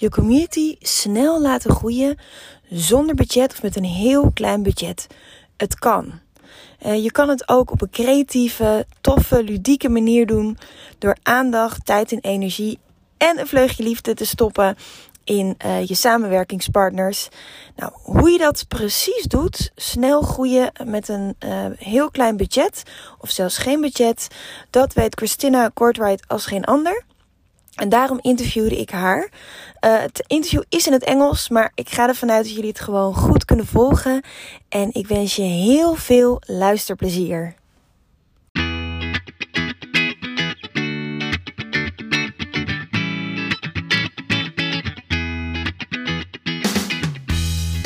je community snel laten groeien zonder budget of met een heel klein budget. Het kan. Uh, je kan het ook op een creatieve, toffe, ludieke manier doen door aandacht, tijd en energie en een vleugje liefde te stoppen in uh, je samenwerkingspartners. Nou, hoe je dat precies doet, snel groeien met een uh, heel klein budget of zelfs geen budget, dat weet Christina Kortwright als geen ander. En daarom interviewde ik haar. Uh, het interview is in het Engels, maar ik ga ervan uit dat jullie het gewoon goed kunnen volgen. En ik wens je heel veel luisterplezier.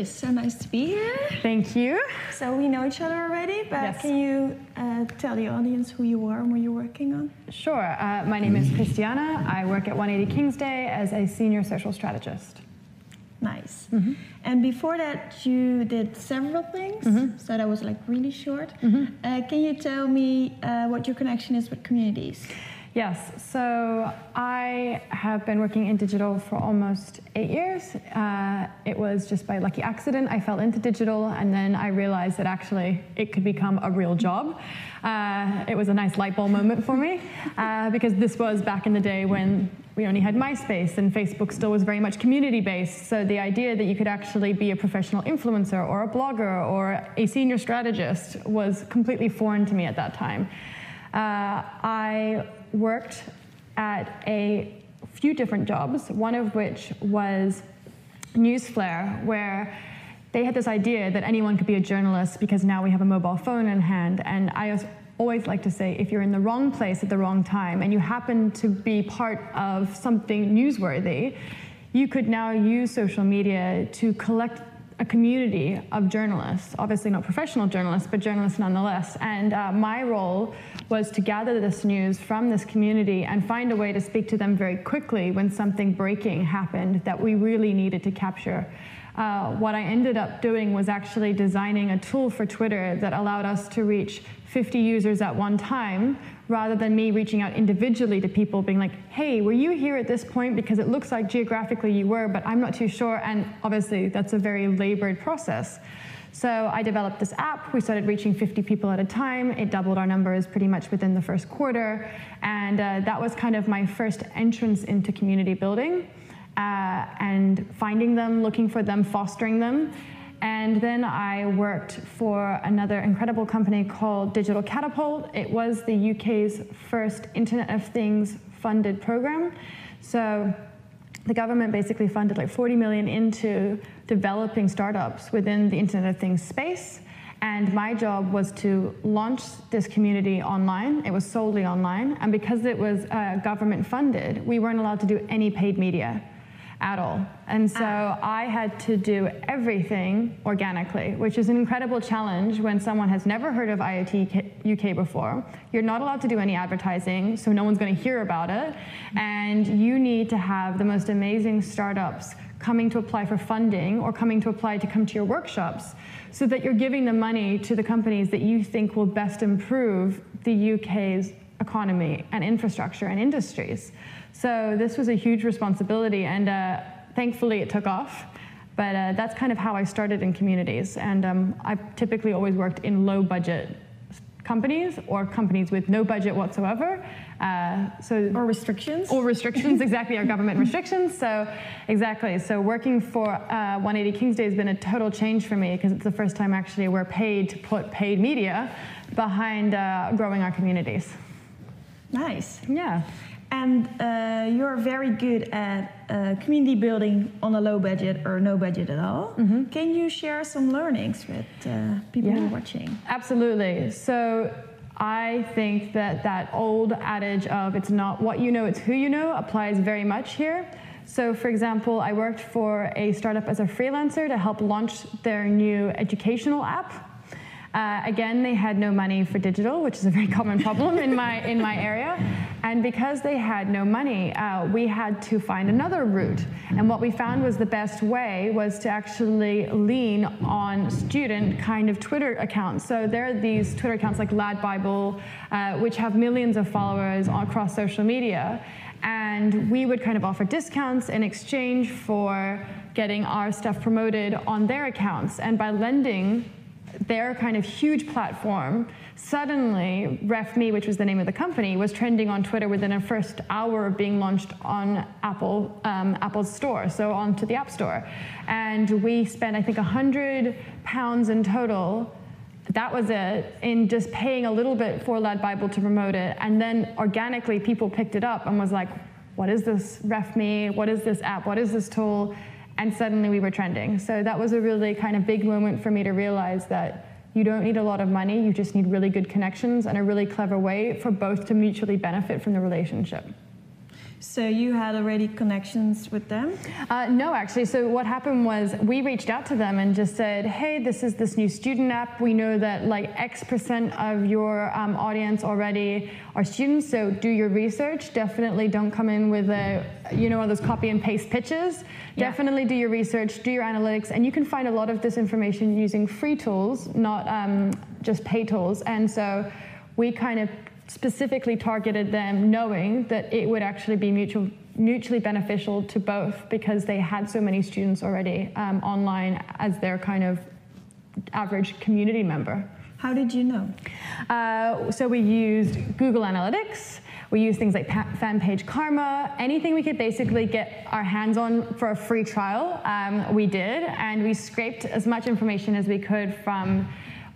Chris, so nice to be here. Thank you. So we know each other already, but Yes. can you uh, tell the audience who you are and what you're working on? Sure. Uh, my name is Christiana. I work at 180 Kingsday as a senior social strategist. Nice. Mm-hmm. And before that, you did several things. Mm-hmm. So that was like really short. Uh, can you tell me uh, what your connection is with communities? Yes, so I have been working in digital for almost eight years. Uh, it was just by lucky accident I fell into digital, and then I realized that actually it could become a real job. Uh, it was a nice light bulb moment for me uh, because this was back in the day when we only had MySpace and Facebook still was very much community based. So the idea that you could actually be a professional influencer or a blogger or a senior strategist was completely foreign to me at that time. Uh, I worked at a few different jobs, one of which was Newsflare, where they had this idea that anyone could be a journalist because now we have a mobile phone in hand. And I always like to say if you're in the wrong place at the wrong time and you happen to be part of something newsworthy, you could now use social media to collect a community of journalists, obviously not professional journalists, but journalists nonetheless. And uh, my role was to gather this news from this community and find a way to speak to them very quickly when something breaking happened that we really needed to capture. Uh, what I ended up doing was actually designing a tool for Twitter that allowed us to reach 50 users at one time rather than me reaching out individually to people being like, hey, were you here at this point? Because it looks like geographically you were, but I'm not too sure. And obviously, that's a very labored process. So I developed this app. We started reaching 50 people at a time. It doubled our numbers pretty much within the first quarter. And uh, that was kind of my first entrance into community building uh, and finding them, looking for them, fostering them. And then I worked for another incredible company called Digital Catapult. It was the UK's first Internet of Things funded program. So the government basically funded like 40 million into developing startups within the Internet of Things space. And my job was to launch this community online. It was solely online. And because it was uh, government funded, we weren't allowed to do any paid media at all. And so ah. I had to do everything organically, which is an incredible challenge when someone has never heard of IoT UK before. You're not allowed to do any advertising, so no one's going to hear about it. And you need to have the most amazing startups coming to apply for funding or coming to apply to come to your workshops so that you're giving the money to the companies that you think will best improve the UK's economy and infrastructure and industries. So this was a huge responsibility, and uh, thankfully it took off. But uh, that's kind of how I started in communities, and um, I've typically always worked in low budget companies or companies with no budget whatsoever. Uh, so Or restrictions? or restrictions, exactly, our government restrictions. So, exactly. So, working for uh, 180 Kingsday has been a total change for me because it's the first time actually we're paid to put paid media behind uh, growing our communities. Nice. Yeah. And uh, you're very good at uh, community building on a low budget or no budget at all. Can you share some learnings with uh, people who Yeah. are watching? Absolutely. So I think that that old adage of it's not what you know, it's who you know applies very much here. So, for example, I worked for a startup as a freelancer to help launch their new educational app. Uh, again, they had no money for digital, which is a very common problem in my in my area. And because they had no money, uh, we had to find another route. And what we found was the best way was to actually lean on student kind of Twitter accounts. So there are these Twitter accounts like Lad Bible, uh, which have millions of followers across social media. And we would kind of offer discounts in exchange for getting our stuff promoted on their accounts. And by lending their kind of huge platform, suddenly RefMe, which was the name of the company, was trending on Twitter within a first hour of being launched on Apple um, Apple's store, so onto the App Store. And we spent, I think, 100 pounds in total. That was it in just paying a little bit for Lad Bible to promote it. And then organically, people picked it up and was like, what is this RefMe? What is this app? What is this tool? And suddenly we were trending. So that was a really kind of big moment for me to realize that you don't need a lot of money, you just need really good connections and a really clever way for both to mutually benefit from the relationship. So you had already connections with them? Uh, no, actually. So what happened was we reached out to them and just said, "Hey, this is this new student app. We know that like X percent of your um, audience already are students. So do your research. Definitely don't come in with a you know all those copy and paste pitches. Yeah. Definitely do your research, do your analytics, and you can find a lot of this information using free tools, not um, just pay tools. And so we kind of specifically targeted them knowing that it would actually be mutual, mutually beneficial to both because they had so many students already um, online as their kind of average community member. How did you know? Uh, so we used Google Analytics. We used things like Fanpage Karma, anything we could basically get our hands on for a free trial, um, we did, and we scraped as much information as we could from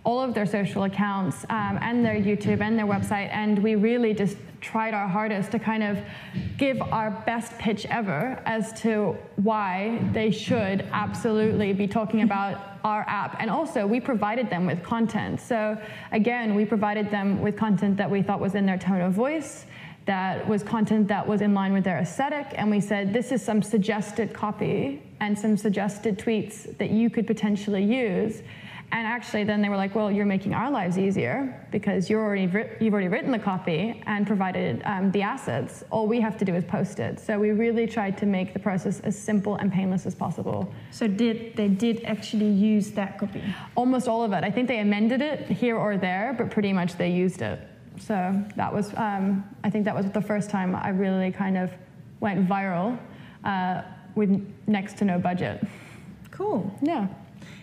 all of their social accounts um, and their YouTube and their website, and we really just tried our hardest to kind of give our best pitch ever as to why they should absolutely be talking about our app. And also, we provided them with content. So, again, we provided them with content that we thought was in their tone of voice. That was content that was in line with their aesthetic, and we said, This is some suggested copy and some suggested tweets that you could potentially use and actually, then they were like, well, you're making our lives easier because you're already you've already written the copy and provided um, the assets. All we have to do is post it. So we really tried to make the process as simple and painless as possible. So did they did actually use that copy? Almost all of it. I think they amended it here or there, but pretty much they used it. So that was, um, I think that was the first time I really kind of went viral uh, with next to no budget. Cool. Yeah.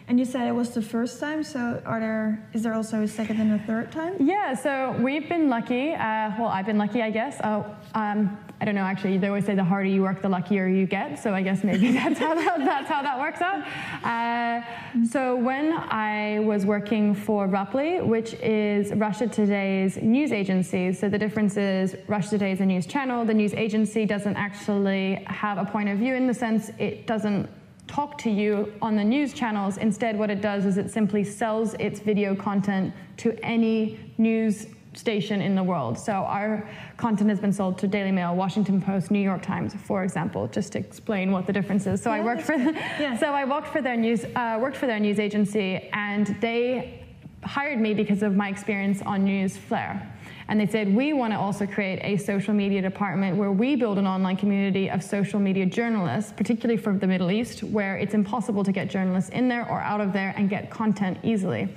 And you said it was the first time, so are there is there also a second and a third time? Yeah, so we've been lucky. Uh, well, I've been lucky, I guess. Oh, um, I don't know. Actually, they always say the harder you work, the luckier you get. So I guess maybe that's how that, that's how that works out. Uh, so when I was working for Ruptly, which is Russia Today's news agency, so the difference is Russia Today is a news channel. The news agency doesn't actually have a point of view in the sense it doesn't talk to you on the news channels. Instead, what it does is it simply sells its video content to any news station in the world. So our content has been sold to Daily Mail, Washington Post, New York Times, for example, just to explain what the difference is. So yeah, I worked for yeah. so I worked for their news uh, worked for their news agency, and they hired me because of my experience on Newsflare. And they said, we want to also create a social media department where we build an online community of social media journalists, particularly from the Middle East, where it's impossible to get journalists in there or out of there and get content easily.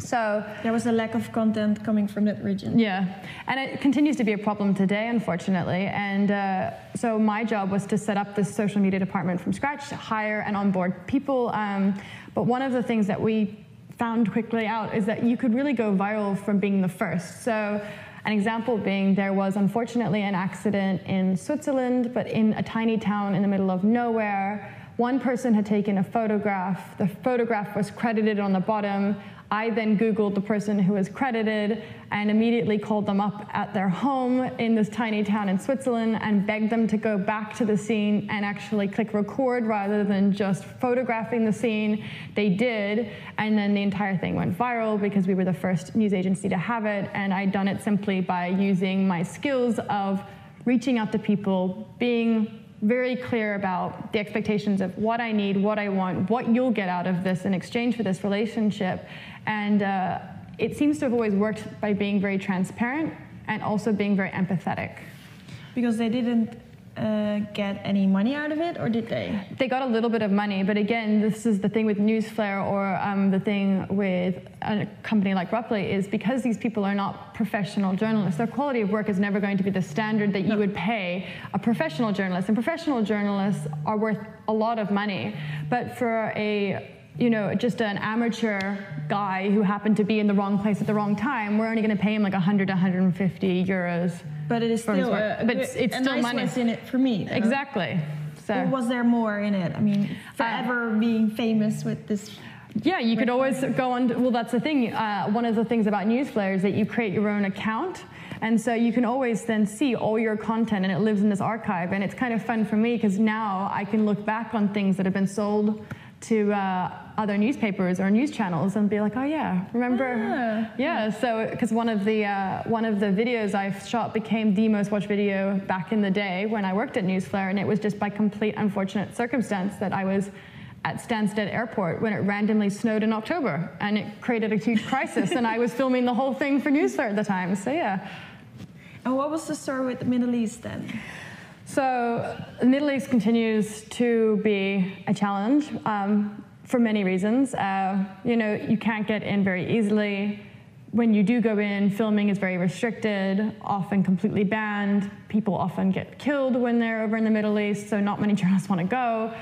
So there was a lack of content coming from that region. Yeah, and it continues to be a problem today, unfortunately. And uh, so my job was to set up this social media department from scratch, hire and onboard people. Um, but one of the things that we found quickly out is that you could really go viral from being the first. So an example being there was unfortunately an accident in Switzerland, but in a tiny town in the middle of nowhere. One person had taken a photograph. The photograph was credited on the bottom. I then Googled the person who was credited, and immediately called them up at their home in this tiny town in Switzerland and begged them to go back to the scene and actually click record rather than just photographing the scene. They did, and then the entire thing went viral because we were the first news agency to have it, and I'd done it simply by using my skills of reaching out to people, being very clear about the expectations of what I need, what I want, what you'll get out of this in exchange for this relationship. And uh, it seems to have always worked by being very transparent and also being very empathetic. Because they didn't uh, get any money out of it, or did they? They got a little bit of money, but again, this is the thing with Newsflare or um, the thing with a company like Ruptly is because these people are not professional journalists, their quality of work is never going to be the standard that you would pay a professional journalist. And professional journalists are worth a lot of money, but for a you know, just an amateur guy who happened to be in the wrong place at the wrong time, we're only going to pay him like 100 to 150 euros. But it is still a, But it's- it's still nice money. in it for me. though. Exactly. So. Or was there more in it? I mean, forever being famous with this. Yeah, you could always go on. Well, that's the thing. Uh, one of the things about Newsflare is that you create your own account. And so you can always then see all your content and it lives in this archive. And it's kind of fun for me because now I can look back on things that have been sold to uh, other newspapers or news channels and be like, oh yeah, remember? Ah. Yeah, so because one of the uh, one of the videos I shot became the most watched video back in the day when I worked at Newsflare, and it was just by complete unfortunate circumstance that I was at Stansted Airport when it randomly snowed in October, and it created a huge crisis, and I was filming the whole thing for Newsflare at the time. So yeah. And what was the story with the Middle East then? So the Middle East continues to be a challenge um, for many reasons. Uh, you know, you can't get in very easily. When you do go in, filming is very restricted, often completely banned. People often get killed when they're over in the Middle East, so not many journalists want to go.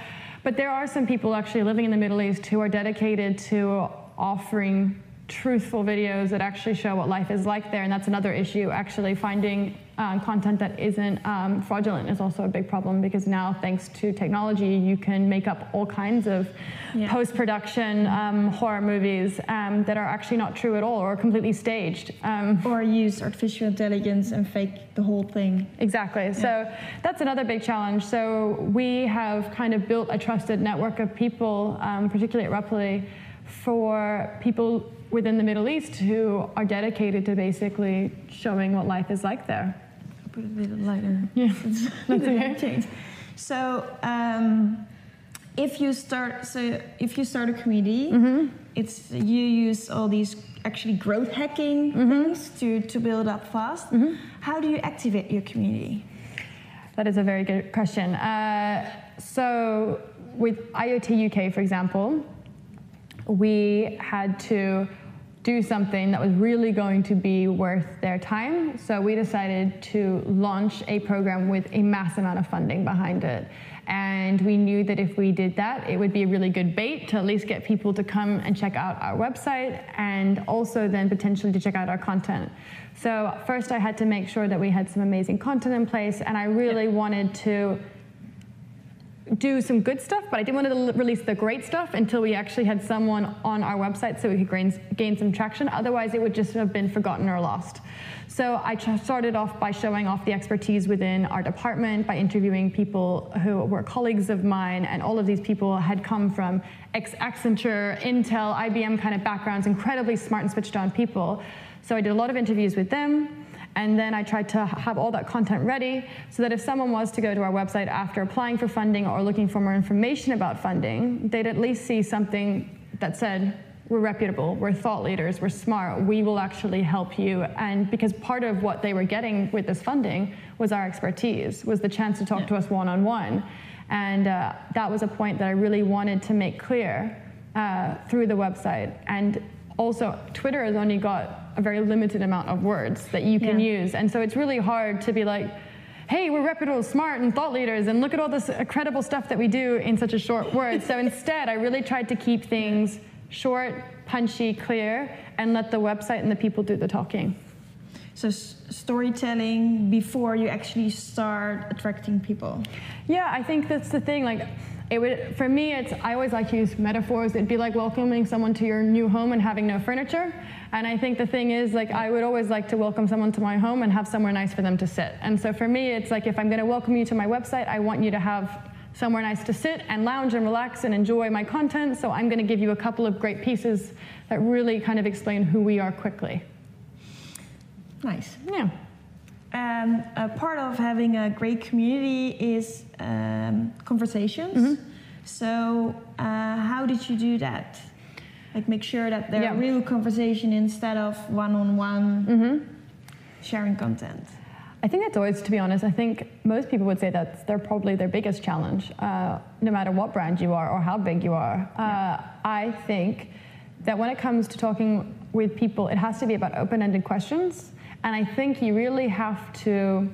But there are some people actually living in the Middle East who are dedicated to offering truthful videos that actually show what life is like there, and that's another issue. Actually, finding um, content that isn't um, fraudulent is also a big problem because now, thanks to technology, you can make up all kinds of Yeah. post-production um, horror movies um, that are actually not true at all or completely staged. Um, Or use artificial intelligence and fake the whole thing? Exactly. So that's another big challenge. So we have kind of built a trusted network of people, um, particularly at Ruptly, for people within the Middle East who are dedicated to basically showing what life is like there. I'll put it a bit lighter. Yeah, that's okay. change. So, um, if you start, so if you start a community, Mm-hmm. it's you use all these actually growth hacking Mm-hmm. things to to build up fast. How do you activate your community? That is a very good question. Uh, so, with IoT UK, for example, we had to do something that was really going to be worth their time. So, we decided to launch a program with a mass amount of funding behind it. And we knew that if we did that, it would be a really good bait to at least get people to come and check out our website and also then potentially to check out our content. So, first, I had to make sure that we had some amazing content in place, and I really wanted to do some good stuff, but I didn't want to release the great stuff until we actually had someone on our website so we could gain, gain some traction. Otherwise, it would just have been forgotten or lost. So I started off by showing off the expertise within our department, by interviewing people who were colleagues of mine, and all of these people had come from ex Accenture, Intel, IBM kind of backgrounds, incredibly smart and switched on people. So I did a lot of interviews with them. And then I tried to have all that content ready so that if someone was to go to our website after applying for funding or looking for more information about funding, they'd at least see something that said, we're reputable, we're thought leaders, we're smart, we will actually help you. And because part of what they were getting with this funding was our expertise, was the chance to talk to us one on one. And uh, that was a point that I really wanted to make clear uh, through the website. And also, Twitter has only got a very limited amount of words that you can Yeah. use. And so it's really hard to be like, hey, we're reputable, smart, and thought leaders, and look at all this incredible stuff that we do in such a short word. so instead, I really tried to keep things short, punchy, clear, and let the website and the people do the talking. So s- storytelling before you actually start attracting people. Yeah, I think that's the thing. Like, it would for me it's i always like to use metaphors. It'd be like welcoming someone to your new home and having no furniture. And i think the thing is like i would always like to welcome someone to my home and have somewhere nice for them to sit. And so for me it's like if i'm going to welcome you to my website i want you to have somewhere nice to sit and lounge and relax and enjoy my content. So i'm going to give you a couple of great pieces that really kind of explain who we are quickly. Nice. yeah Um, a part of having a great community is um, conversations. Mm-hmm. So, uh, how did you do that? Like, make sure that they're real conversation instead of one-on-one Mm-hmm. sharing content. I think that's always, to be honest, I think most people would say that's they're probably their biggest challenge, uh, no matter what brand you are or how big you are. Uh, I think that when it comes to talking with people, it has to be about open ended questions. And I think you really have to.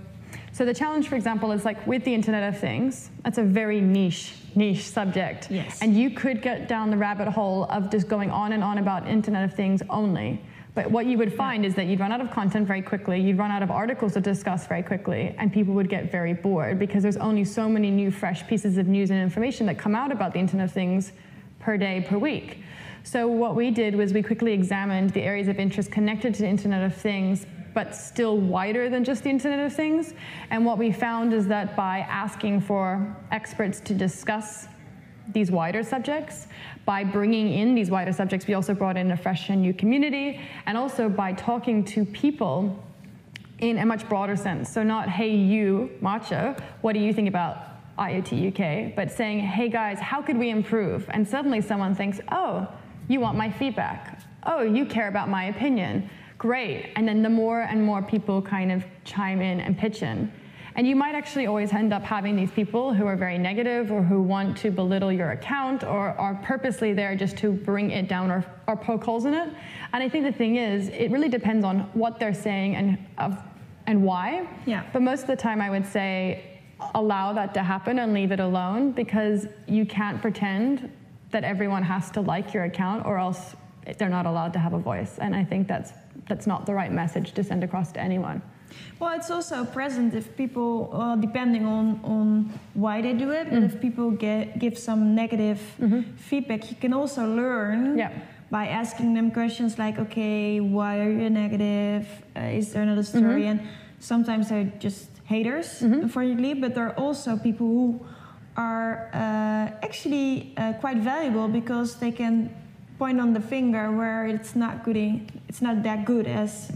So, the challenge, for example, is like with the Internet of Things, that's a very niche, niche subject. Yes. And you could get down the rabbit hole of just going on and on about Internet of Things only. But what you would find is that you'd run out of content very quickly, you'd run out of articles to discuss very quickly, and people would get very bored because there's only so many new, fresh pieces of news and information that come out about the Internet of Things per day, per week. So, what we did was we quickly examined the areas of interest connected to the Internet of Things, but still wider than just the Internet of Things. And what we found is that by asking for experts to discuss these wider subjects. By bringing in these wider subjects, we also brought in a fresh and new community, and also by talking to people in a much broader sense. So, not, hey, you, Macho, what do you think about IoT UK? But saying, hey guys, how could we improve? And suddenly someone thinks, oh, you want my feedback. Oh, you care about my opinion. Great. And then the more and more people kind of chime in and pitch in. And you might actually always end up having these people who are very negative or who want to belittle your account or are purposely there just to bring it down or, or poke holes in it. And I think the thing is, it really depends on what they're saying and, of, and why. Yeah. But most of the time, I would say allow that to happen and leave it alone because you can't pretend that everyone has to like your account or else they're not allowed to have a voice. And I think that's, that's not the right message to send across to anyone. Well, it's also present if people, uh, depending on, on why they do it, but Mm. if people get, give some negative feedback, you can also learn Mm-hmm. Yeah. by asking them questions like, okay, why are you negative? Uh, is there another Mm-hmm. story? And sometimes they're just haters, unfortunately, but there are also people who are uh, actually uh, quite valuable because they can point on the finger where it's not good, it's not that good as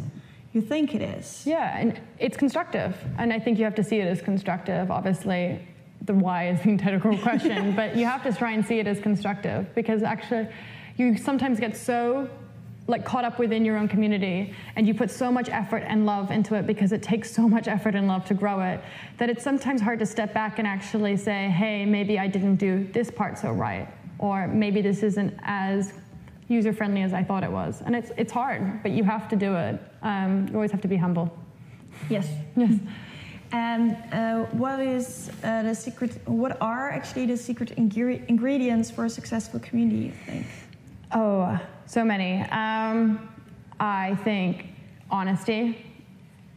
you think it is. Yeah, and it's constructive. And I think you have to see it as constructive. Obviously, the why is the integral question, but you have to try and see it as constructive because actually, you sometimes get so like caught up within your own community and you put so much effort and love into it because it takes so much effort and love to grow it that it's sometimes hard to step back and actually say hey maybe i didn't do this part so right or maybe this isn't as user friendly as i thought it was and it's, it's hard but you have to do it um, you always have to be humble Yes. yes And uh, what is uh, the secret? What are actually the secret ingre- ingredients for a successful community? You think? Oh, so many. Um, I think honesty.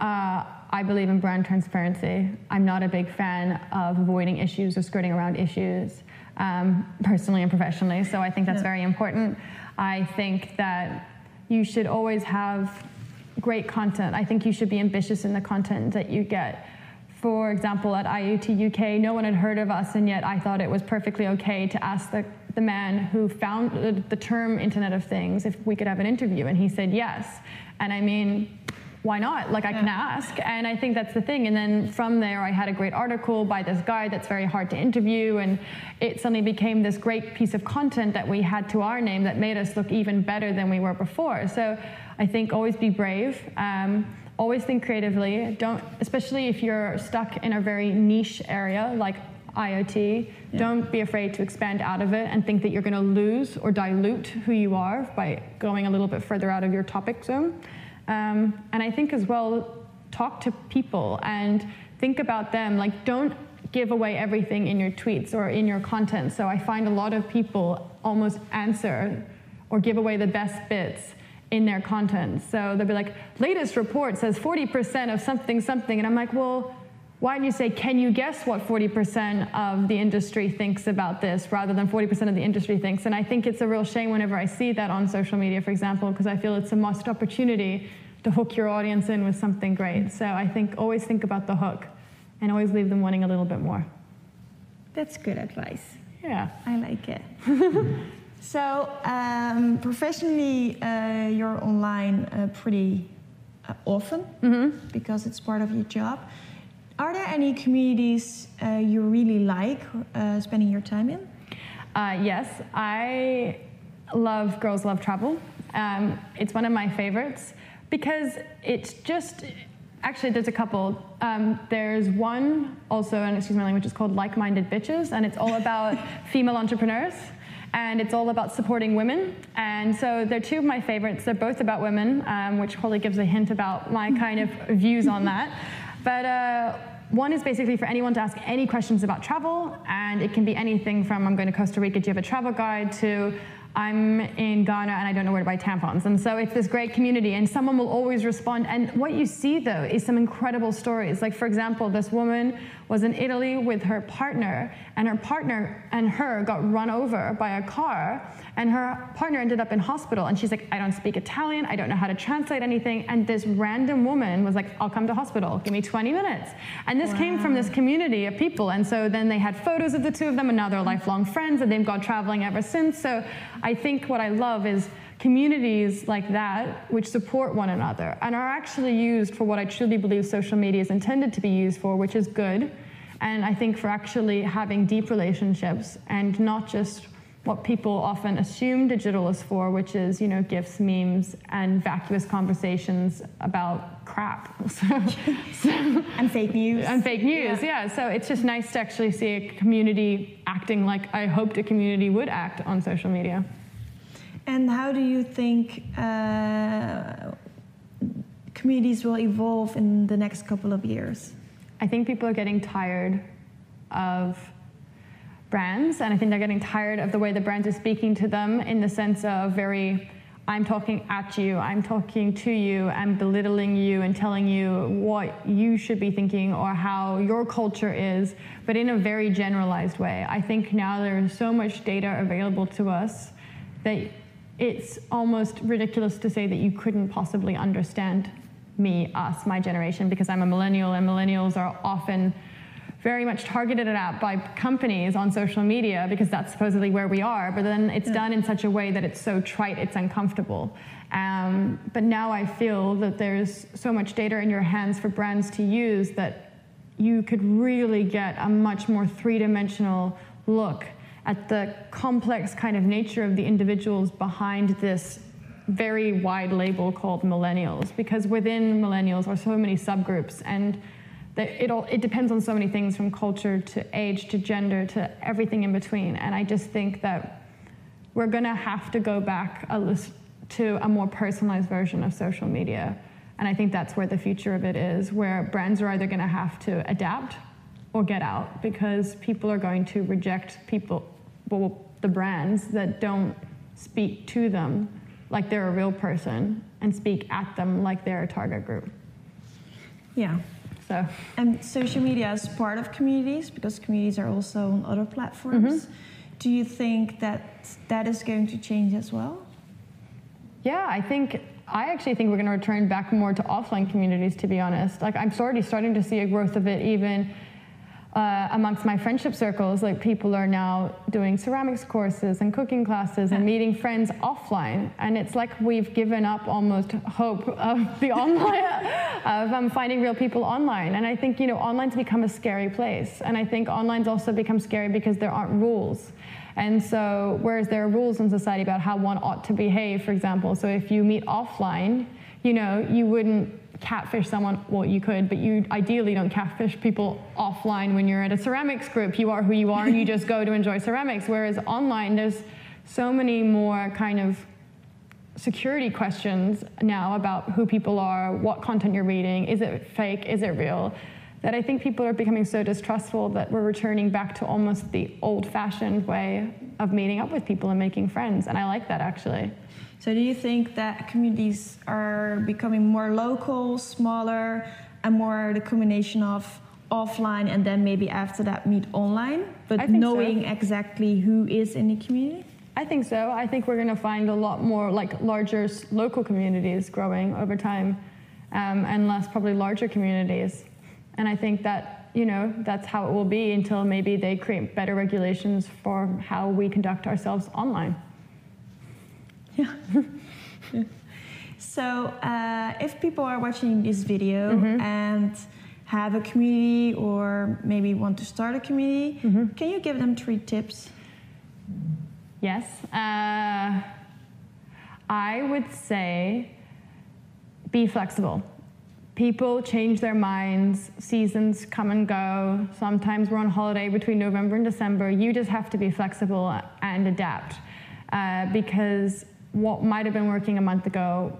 Uh, I believe in brand transparency. I'm not a big fan of avoiding issues or skirting around issues, um, personally and professionally. So I think that's Yeah. very important. I think that you should always have great content. I think you should be ambitious in the content that you get. For example, at IoT UK, no one had heard of us, and yet I thought it was perfectly okay to ask the, the man who founded the term Internet of Things if we could have an interview, and he said yes. And I mean, why not? Like, I can ask. And I think that's the thing. And then from there, I had a great article by this guy that's very hard to interview. And it suddenly became this great piece of content that we had to our name that made us look even better than we were before. So I think always be brave. Um, always think creatively. Don't, especially if you're stuck in a very niche area like IoT, don't be afraid to expand out of it and think that you're going to lose or dilute who you are by going a little bit further out of your topic zone. Um, and I think as well, talk to people and think about them. Like, don't give away everything in your tweets or in your content. So I find a lot of people almost answer or give away the best bits in their content. So they'll be like, latest report says 40% of something, something. And I'm like, well, why don't you say, can you guess what 40% of the industry thinks about this rather than 40% of the industry thinks? And I think it's a real shame whenever I see that on social media, for example, because I feel it's a missed opportunity to hook your audience in with something great. So I think always think about the hook and always leave them wanting a little bit more. That's good advice. Yeah. I like it. so, um, professionally, uh, you're online uh, pretty uh, often Mm-hmm. because it's part of your job. Are there any communities uh, you really like uh, spending your time in? Uh, yes, I love Girls Love Travel. Um, it's one of my favorites because it's just actually there's a couple. Um, there's one also, and excuse my language, it's called Like Minded Bitches, and it's all about female entrepreneurs. And it's all about supporting women. And so they're two of my favorites. They're both about women, um, which probably gives a hint about my kind of views on that. But uh, one is basically for anyone to ask any questions about travel, and it can be anything from I'm going to Costa Rica, do you have a travel guide, to I'm in Ghana and I don't know where to buy tampons. And so it's this great community, and someone will always respond. And what you see though is some incredible stories. Like, for example, this woman was in Italy with her partner, and her partner and her got run over by a car, and her partner ended up in hospital. And she's like, I don't speak Italian, I don't know how to translate anything. And this random woman was like, I'll come to hospital, give me 20 minutes. And this came from this community of people. And so then they had photos of the two of them, and now they're lifelong friends, and they've gone traveling ever since. So I think what I love is communities like that which support one another and are actually used for what I truly believe social media is intended to be used for, which is good. And I think for actually having deep relationships and not just what people often assume digital is for, which is, you know, gifs, memes, and vacuous conversations about crap. So, so, And fake news. and fake news, yeah. So it's just nice to actually see a community acting like I hoped a community would act on social media. And how do you think uh, communities will evolve in the next couple of years? I think people are getting tired of brands, and I think they're getting tired of the way the brands are speaking to them in the sense of very, I'm talking at you, I'm talking to you, I'm belittling you and telling you what you should be thinking or how your culture is, but in a very generalized way. I think now there is so much data available to us that it's almost ridiculous to say that you couldn't possibly understand me, us, my generation, because I'm a millennial, and millennials are often very much targeted at by companies on social media because that's supposedly where we are. But then it's done in such a way that it's so trite, it's uncomfortable. Um, but now I feel that there's so much data in your hands for brands to use that you could really get a much more three dimensional look at the complex kind of nature of the individuals behind this very wide label called millennials because within millennials are so many subgroups and it all it depends on so many things from culture to age to gender to everything in between. And i just think that we're going to have to go back a lis- to a more personalized version of social media. And i think that's where the future of it is where brands are either going to have to adapt or get out because people are going to reject people well, the brands that don't speak to them like they're a real person and speak at them like they're a target group Yeah. so And social media is part of communities because communities are also on other platforms. Mm-hmm. Do you think that that is going to change as well? Yeah, I think I actually think we're going to return back more to offline communities. To be honest, like I'm already starting to see a growth of it even uh, amongst my friendship circles. Like people are now doing ceramics courses and cooking classes and meeting friends offline, and it's like we've given up almost hope of the online of um, finding real people online. And I think you know online's become a scary place, and I think online's also become scary because there aren't rules. And so, whereas there are rules in society about how one ought to behave, for example, so if you meet offline, you know, you wouldn't catfish someone, well, you could, but you ideally don't catfish people offline when you're at a ceramics group. You are who you are and you just go to enjoy ceramics. Whereas online, there's so many more kind of security questions now about who people are, what content you're reading, is it fake, is it real, that I think people are becoming so distrustful that we're returning back to almost the old fashioned way of meeting up with people and making friends. And I like that actually. So, do you think that communities are becoming more local, smaller, and more the combination of offline and then maybe after that meet online, but think so. knowing exactly who is in the community? I think so. I think we're going to find a lot more like larger local communities growing over time, um, and less probably larger communities. And I think that you know that's how it will be until maybe they create better regulations for how we conduct ourselves online. So, uh, if people are watching this video Mm-hmm. and have a community or maybe want to start a community, Mm-hmm. can you give them three tips? Yes. Uh, I would say be flexible. People change their minds, seasons come and go. Sometimes we're on holiday between November and December. You just have to be flexible and adapt uh, because what might have been working a month ago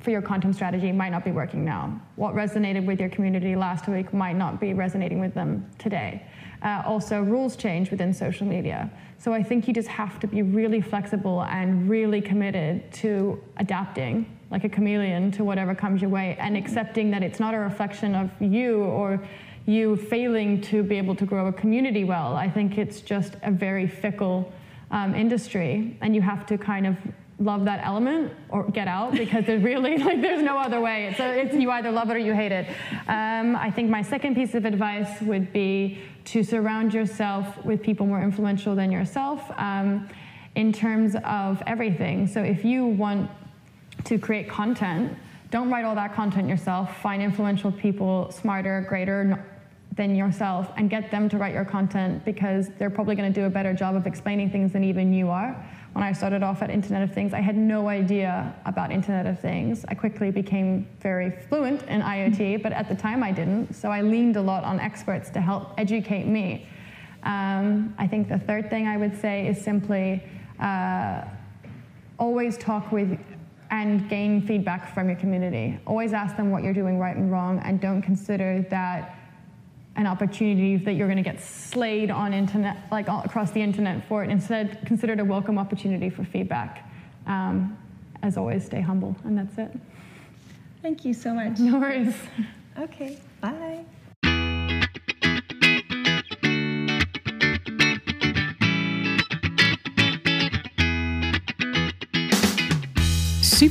for your content strategy might not be working now. What resonated with your community last week might not be resonating with them today. Uh, also, rules change within social media. So I think you just have to be really flexible and really committed to adapting like a chameleon to whatever comes your way and accepting that it's not a reflection of you or you failing to be able to grow a community well. I think it's just a very fickle um, industry and you have to kind of love that element or get out because there's really like there's no other way. It's, it's you either love it or you hate it. Um, i think my second piece of advice would be to surround yourself with people more influential than yourself um, in terms of everything. So if you want to create content don't write all that content yourself. Find influential people smarter greater than yourself and get them to write your content because they're probably going to do a better job of explaining things than even you are when I started off at Internet of Things, I had no idea about Internet of Things. I quickly became very fluent in IoT, but at the time I didn't. So I leaned a lot on experts to help educate me. Um, I think the third thing I would say is simply uh, always talk with and gain feedback from your community. Always ask them what you're doing right and wrong, and don't consider that an opportunity that you're going to get slayed on internet, like all across the internet for it. Instead, consider it a welcome opportunity for feedback. Um, as always, stay humble, and that's it. Thank you so much. No worries. Okay, bye.